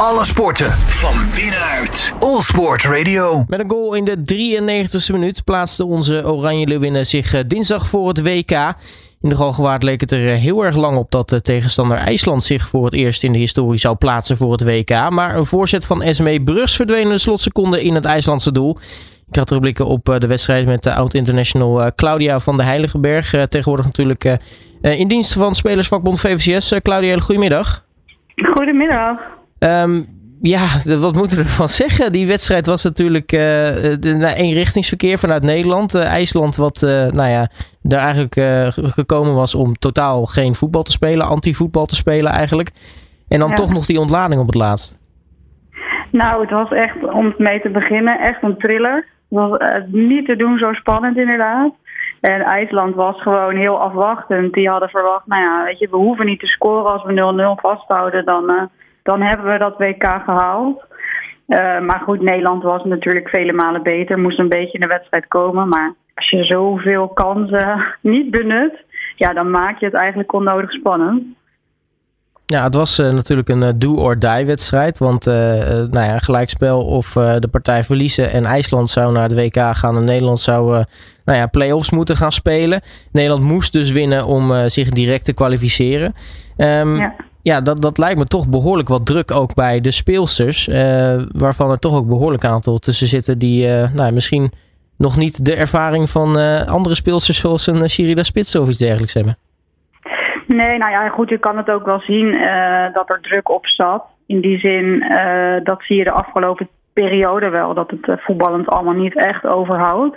Alle sporten van binnenuit. All Sport Radio. Met een goal in de 93e minuut plaatste onze Oranje Leeuwinnen zich eh, dinsdag voor het WK. In de Galgenwaard leek het er eh, heel erg lang op dat de tegenstander IJsland zich voor het eerst in de historie zou plaatsen voor het WK. Maar een voorzet van SME Brugs verdween in de slotseconde in het IJslandse doel. Ik had terugblikken op eh, de wedstrijd met de oud-international Claudia van de Heiligenberg. Tegenwoordig natuurlijk in dienst van spelersvakbond VVCS. Claudia, goedemiddag. Goedemiddag. Um, ja, wat moeten we ervan zeggen? Die wedstrijd was natuurlijk uh, de, eenrichtingsverkeer vanuit Nederland. Uh, IJsland, wat uh, nou ja, daar eigenlijk gekomen was om totaal geen voetbal te spelen, anti-voetbal te spelen eigenlijk. En dan toch nog die ontlading op het laatst. Nou, het was echt, om mee te beginnen, echt een thriller. Het was niet te doen zo spannend inderdaad. En IJsland was gewoon heel afwachtend. Die hadden verwacht, nou ja, weet je, we hoeven niet te scoren als we 0-0 vasthouden. Dan, dan hebben we dat WK gehaald. Uh, maar goed, Nederland was natuurlijk vele malen beter. Moest een beetje in de wedstrijd komen. Maar als je zoveel kansen niet benut, ja, dan maak je het eigenlijk onnodig spannend. Ja, het was uh, natuurlijk een uh, do-or-die wedstrijd. Want uh, nou ja, gelijkspel of de partij verliezen en IJsland zou naar het WK gaan en Nederland zou nou ja, play-offs moeten gaan spelen. Nederland moest dus winnen om zich direct te kwalificeren. Um, ja ja, dat, dat lijkt me toch behoorlijk wat druk ook bij de speelsters. Uh, waarvan er toch ook behoorlijk aantal tussen zitten die uh, nou, misschien nog niet de ervaring van uh, andere speelsters zoals een Shirida Spits of iets dergelijks hebben. Nee, nou ja, goed, je kan het ook wel zien dat er druk op zat. In die zin, dat zie je de afgelopen periode wel, dat het voetballend allemaal niet echt overhoudt.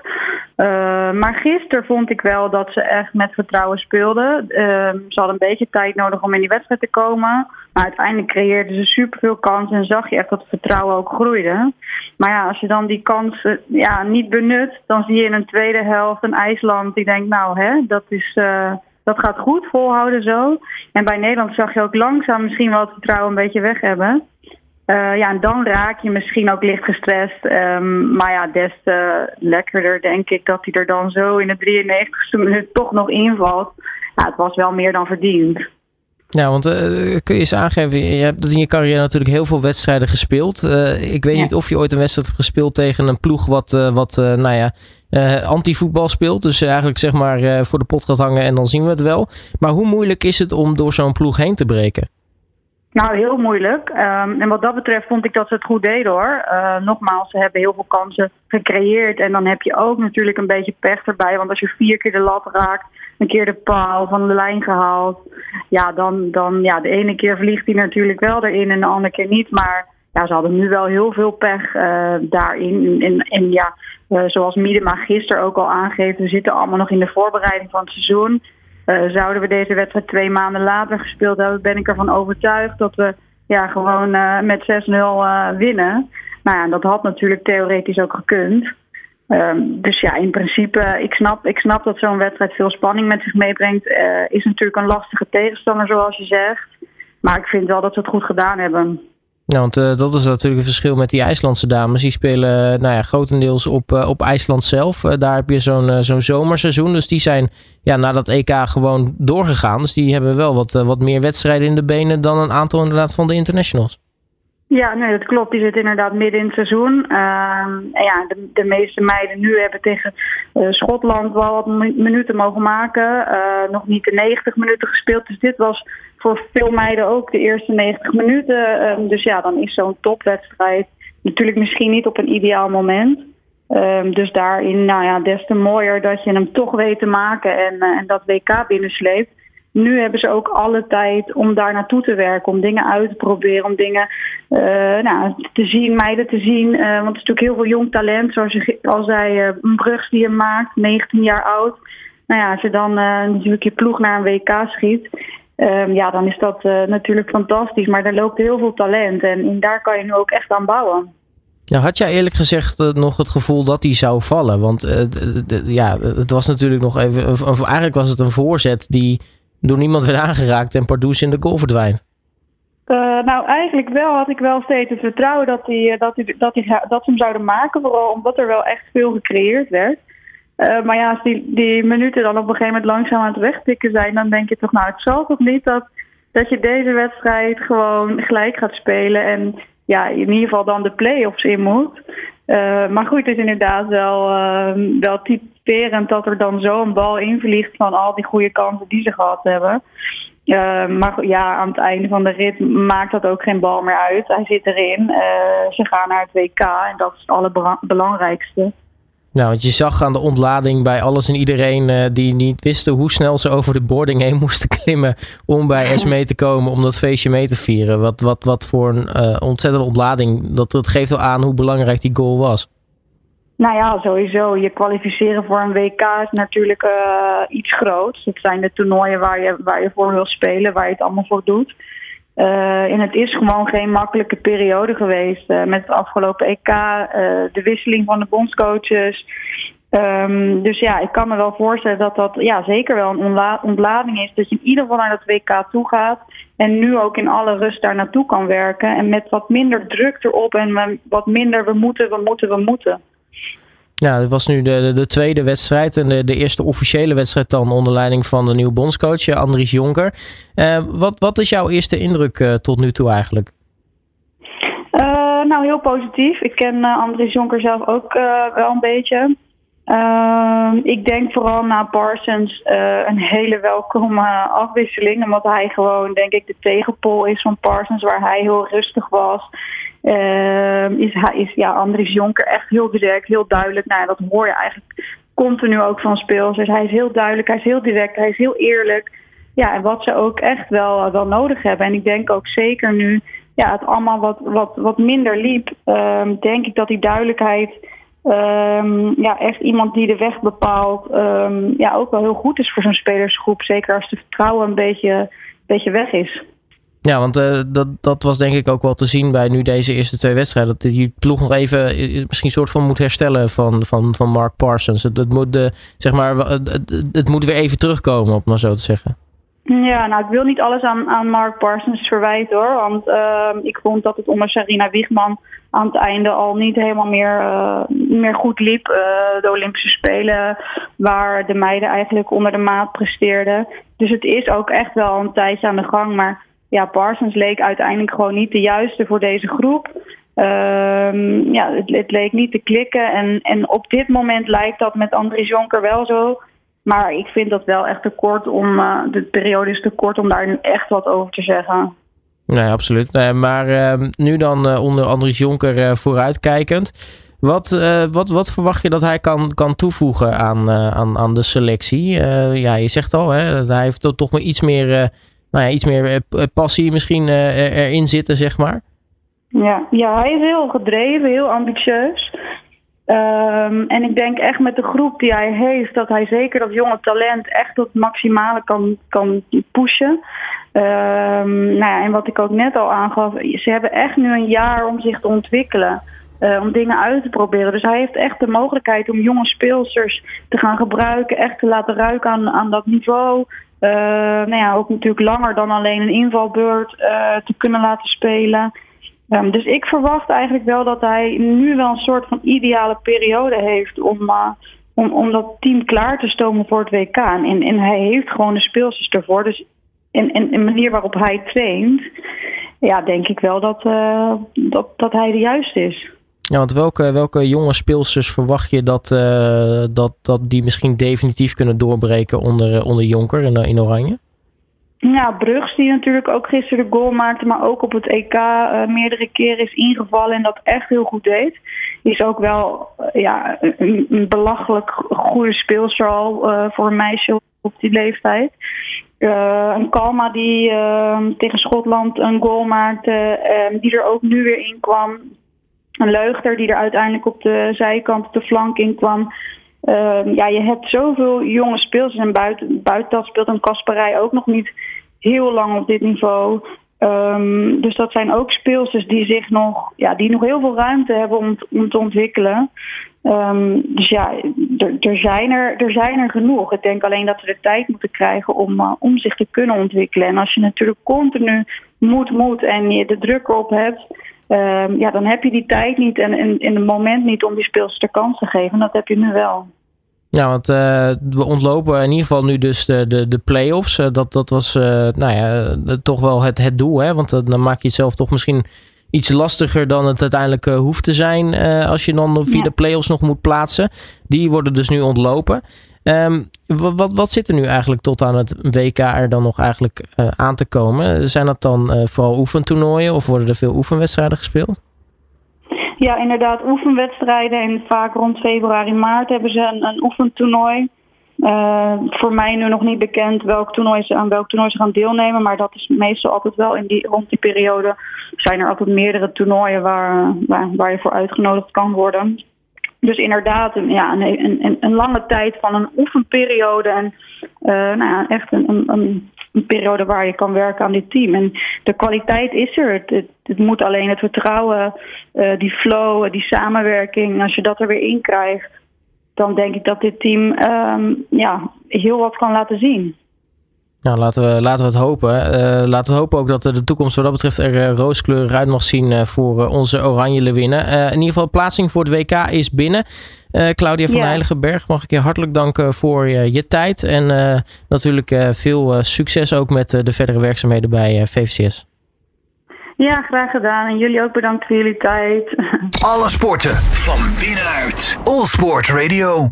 Uh, maar gisteren vond ik wel dat ze echt met vertrouwen speelden. Uh, ze hadden een beetje tijd nodig om in die wedstrijd te komen. Maar uiteindelijk creëerden ze superveel kansen en zag je echt dat het vertrouwen ook groeide. Maar ja, als je dan die kansen ja, niet benut, dan zie je in een tweede helft een IJsland die denkt, nou hè, dat, is, uh, dat gaat goed, volhouden zo. En bij Nederland zag je ook langzaam misschien wel het vertrouwen een beetje weg hebben. Uh, ja, en dan raak je misschien ook licht gestrest. Um, maar ja, des te lekkerder denk ik dat hij er dan zo in de 93ste minuut toch nog invalt. Ja, het was wel meer dan verdiend. Ja, want uh, kun je eens aangeven, je hebt in je carrière natuurlijk heel veel wedstrijden gespeeld. Uh, ik weet niet of je ooit een wedstrijd hebt gespeeld tegen een ploeg wat, wat nou ja, anti-voetbal speelt. Dus eigenlijk zeg maar voor de pot gaat hangen en dan zien we het wel. Maar hoe moeilijk is het om door zo'n ploeg heen te breken? Nou, heel moeilijk. Um, en wat dat betreft vond ik dat ze het goed deden hoor. Uh, nogmaals, ze hebben heel veel kansen gecreëerd. En dan heb je ook natuurlijk een beetje pech erbij. Want als je vier keer de lat raakt, een keer de paal van de lijn gehaald. Ja, dan, dan ja, de ene keer vliegt hij natuurlijk wel erin en de andere keer niet. Maar ja, ze hadden nu wel heel veel pech uh, daarin. En, en ja, uh, zoals Miedema gisteren ook al aangeeft, we zitten allemaal nog in de voorbereiding van het seizoen. Uh, zouden we deze wedstrijd twee maanden later gespeeld hebben, ben ik ervan overtuigd dat we ja, gewoon uh, met 6-0 uh, winnen. Nou ja, dat had natuurlijk theoretisch ook gekund. Um, dus ja, in principe, ik snap, ik snap dat zo'n wedstrijd veel spanning met zich meebrengt. is natuurlijk een lastige tegenstander, zoals je zegt. Maar ik vind wel dat ze het goed gedaan hebben. Ja, want uh, dat is natuurlijk het verschil met die IJslandse dames. Die spelen nou ja, grotendeels op, uh, op IJsland zelf. Daar heb je zo'n zo'n zomerseizoen. Dus die zijn ja, na dat EK gewoon doorgegaan. Dus die hebben wel wat, wat meer wedstrijden in de benen dan een aantal inderdaad van de internationals. Ja, nee, dat klopt. Die zitten inderdaad midden in het seizoen. Ehm, en ja, de, de, meeste meiden nu hebben tegen Schotland wel wat minuten mogen maken. nog niet de 90 minuten gespeeld. Dus dit was voor veel meiden ook de eerste 90 minuten. Um, dus ja, dan is zo'n topwedstrijd natuurlijk misschien niet op een ideaal moment. Um, dus daarin, nou ja, des te mooier dat je hem toch weet te maken en, uh, en dat WK binnensleept. Nu hebben ze ook alle tijd om daar naartoe te werken, om dingen uit te proberen, om dingen uh, nou, te zien, meiden te zien. Uh, want er is natuurlijk heel veel jong talent, zoals je al zei, een Brugs die je maakt, 19 jaar oud. Nou ja, als je dan natuurlijk je ploeg naar een WK schiet, Um, ja, dan is dat natuurlijk fantastisch. Maar er loopt heel veel talent en, en daar kan je nu ook echt aan bouwen. Ja, had jij eerlijk gezegd nog het gevoel dat hij zou vallen? Want ja, het was natuurlijk nog even. eigenlijk was het een voorzet die door niemand werd aangeraakt en Pardoes in de goal verdwijnt. nou, eigenlijk wel had ik wel steeds het vertrouwen dat, hij, dat, hij, dat, dat ze hem zouden maken. Vooral omdat er wel echt veel gecreëerd werd. Uh, maar ja, als die, die minuten dan op een gegeven moment langzaam aan het wegtikken zijn, dan denk je toch, nou, het zal toch niet dat, dat je deze wedstrijd gewoon gelijk gaat spelen. En ja, in ieder geval dan de play-offs in moet. Maar goed, het is inderdaad wel, uh, wel dat er dan zo'n bal invliegt van al die goede kansen die ze gehad hebben. Uh, maar ja, aan het einde van de rit maakt dat ook geen bal meer uit. Hij zit erin. ze gaan naar het WK en dat is het allerbelangrijkste. Nou, want je zag aan de ontlading bij alles en iedereen uh, die niet wisten hoe snel ze over de boarding heen moesten klimmen om bij Esmee te komen om dat feestje mee te vieren. Wat, wat, wat voor een ontzettende ontlading. Dat, dat geeft wel aan hoe belangrijk die goal was. Nou ja, sowieso. Je kwalificeren voor een WK is natuurlijk uh, iets groots. Het zijn de toernooien waar je, waar je voor wil spelen, waar je het allemaal voor doet. Uh, en het is gewoon geen makkelijke periode geweest. Uh, met het afgelopen EK, de wisseling van de bondscoaches. Um, dus ja, ik kan me wel voorstellen dat dat ja, zeker wel een ontlading is. Dat je in ieder geval naar dat WK toe gaat. En nu ook in alle rust daar naartoe kan werken. En met wat minder druk erop en wat minder we moeten, we moeten, we moeten. Ja, het was nu de, de, tweede wedstrijd en de, de eerste officiële wedstrijd dan onder leiding van de nieuwe bondscoach Andries Jonker. Uh, wat, wat is jouw eerste indruk uh, tot nu toe eigenlijk? Nou, heel positief. Ik ken Andries Jonker zelf ook wel een beetje. Ik denk vooral na Parsons een hele welkome afwisseling. Omdat hij gewoon, denk ik, de tegenpol is van Parsons, waar hij heel rustig was. Uh, is, is ja, Andries Jonker echt heel direct, heel duidelijk. Nou, dat hoor je eigenlijk continu ook van speels. Dus hij is heel duidelijk, hij is heel direct, hij is heel eerlijk. Ja, en wat ze ook echt wel, wel nodig hebben. En ik denk ook zeker nu ja, het allemaal wat, wat, wat minder liep, um, denk ik dat die duidelijkheid. Um, ja, echt iemand die de weg bepaalt. Um, ja, ook wel heel goed is voor zo'n spelersgroep. Zeker als de vertrouwen een beetje, beetje weg is. Ja, want uh, dat, dat was denk ik ook wel te zien bij nu deze eerste twee wedstrijden. Dat die ploeg nog even misschien een soort van moet herstellen van, van, van Mark Parsons. Het, het moet, de, zeg maar, het, het, moet weer even terugkomen, om maar zo te zeggen. Ja, nou, ik wil niet alles aan, aan Mark Parsons verwijten hoor. Want uh, ik vond dat het onder Sarina Wiegman aan het einde al niet helemaal meer, uh, meer goed liep. Uh, de Olympische Spelen, waar de meiden eigenlijk onder de maat presteerden. Dus het is ook echt wel een tijdje aan de gang. Maar ja, Parsons leek uiteindelijk gewoon niet de juiste voor deze groep. Um, ja, het, het, leek niet te klikken. En, en op dit moment lijkt dat met Andries Jonker wel zo. Maar ik vind dat wel echt te kort om. Uh, de periode is te kort om daar echt wat over te zeggen. Nee, absoluut. Nee, maar uh, nu dan uh, onder Andries Jonker uh, vooruitkijkend. Wat, wat, wat verwacht je dat hij kan, kan toevoegen aan, aan, aan de selectie? ja, je zegt al, hè, hij heeft toch maar iets meer nou ja, iets meer eh, eh, passie misschien eh, erin zitten, zeg maar? Ja, ja, hij is heel gedreven, heel ambitieus. Um, en ik denk echt met de groep die hij heeft, dat hij zeker dat jonge talent echt tot het maximale kan, kan pushen. Um, nou ja, en wat ik ook net al aangaf, ze hebben echt nu een jaar om zich te ontwikkelen. Uh, om dingen uit te proberen. Dus hij heeft echt de mogelijkheid om jonge speelsters te gaan gebruiken, echt te laten ruiken aan, aan dat niveau. Uh, nou ja, ook natuurlijk langer dan alleen een invalbeurt uh, te kunnen laten spelen. Um, dus ik verwacht eigenlijk wel dat hij nu wel een soort van ideale periode heeft om, uh, om, om dat team klaar te stomen voor het WK. En, en hij heeft gewoon de speelsters ervoor. Dus in, in, de manier waarop hij traint, ja, denk ik wel dat, dat, dat hij de juiste is. Ja, want welke, welke jonge speelsters verwacht je dat, uh, dat, dat die misschien definitief kunnen doorbreken onder, eh, onder Jonker in, in Oranje? Ja, Brugs die natuurlijk ook gisteren de goal maakte, maar ook op het EK uh, meerdere keren is ingevallen en dat echt heel goed deed. Is ook wel uh, ja, een, belachelijk goede speelster al uh, voor een meisje op die leeftijd. een Kalma die tegen Schotland een goal maakte, die er ook nu weer in kwam een leugter die er uiteindelijk op de zijkant op de flank in kwam. Uh, ja, je hebt zoveel jonge speelsters en buiten, buiten dat speelt een Kasperij ook nog niet heel lang op dit niveau. Um, dus dat zijn ook speelsters die zich nog, ja, die nog heel veel ruimte hebben om, om te ontwikkelen. Um, dus ja, er, zijn er, er zijn er genoeg. Ik denk alleen dat we de tijd moeten krijgen om, uh, om zich te kunnen ontwikkelen. En als je natuurlijk continu moet, moet en je de druk erop hebt, ja, dan heb je die tijd niet en in, in het moment niet om die speelsters de kans te geven. Dat heb je nu wel. Ja, want we ontlopen in ieder geval nu dus de, de, de play-offs. dat, dat was nou ja, toch wel het, het doel. Hè? Want dan maak je het zelf toch misschien iets lastiger dan het uiteindelijk hoeft te zijn. als je dan via de play-offs nog moet plaatsen. Die worden dus nu ontlopen. Um, wat, wat zit er nu eigenlijk tot aan het WK er dan nog eigenlijk aan te komen? Zijn dat dan vooral oefentoernooien of worden er veel oefenwedstrijden gespeeld? Ja, inderdaad, oefenwedstrijden. En vaak rond februari, maart hebben ze een, een oefentoernooi. Uh, voor mij nu nog niet bekend welk toernooi ze, aan welk toernooi ze gaan deelnemen. Maar dat is meestal altijd wel in die, rond die periode. Zijn er altijd meerdere toernooien waar, waar, waar je voor uitgenodigd kan worden. Dus inderdaad, ja, een, een, een, lange tijd van een oefenperiode. En uh, nou ja, echt een, een, een, periode waar je kan werken aan dit team. En de kwaliteit is er. Het, het, moet alleen het vertrouwen, uh, die flow, die samenwerking. Als je dat er weer in krijgt, dan denk ik dat dit team um, ja, heel wat kan laten zien. Nou, laten we, laten we het hopen. Uh, laten we hopen ook dat de toekomst wat dat betreft er uh, rooskleurig uit mag zien uh, voor onze oranje lewinnen. in ieder geval, plaatsing voor het WK is binnen. Claudia van ja. Heiligenberg, mag ik je hartelijk danken voor je tijd. En natuurlijk veel succes ook met de verdere werkzaamheden bij VVCS. Ja, graag gedaan. En jullie ook bedankt voor jullie tijd. Alle sporten van binnenuit. All Sport Radio.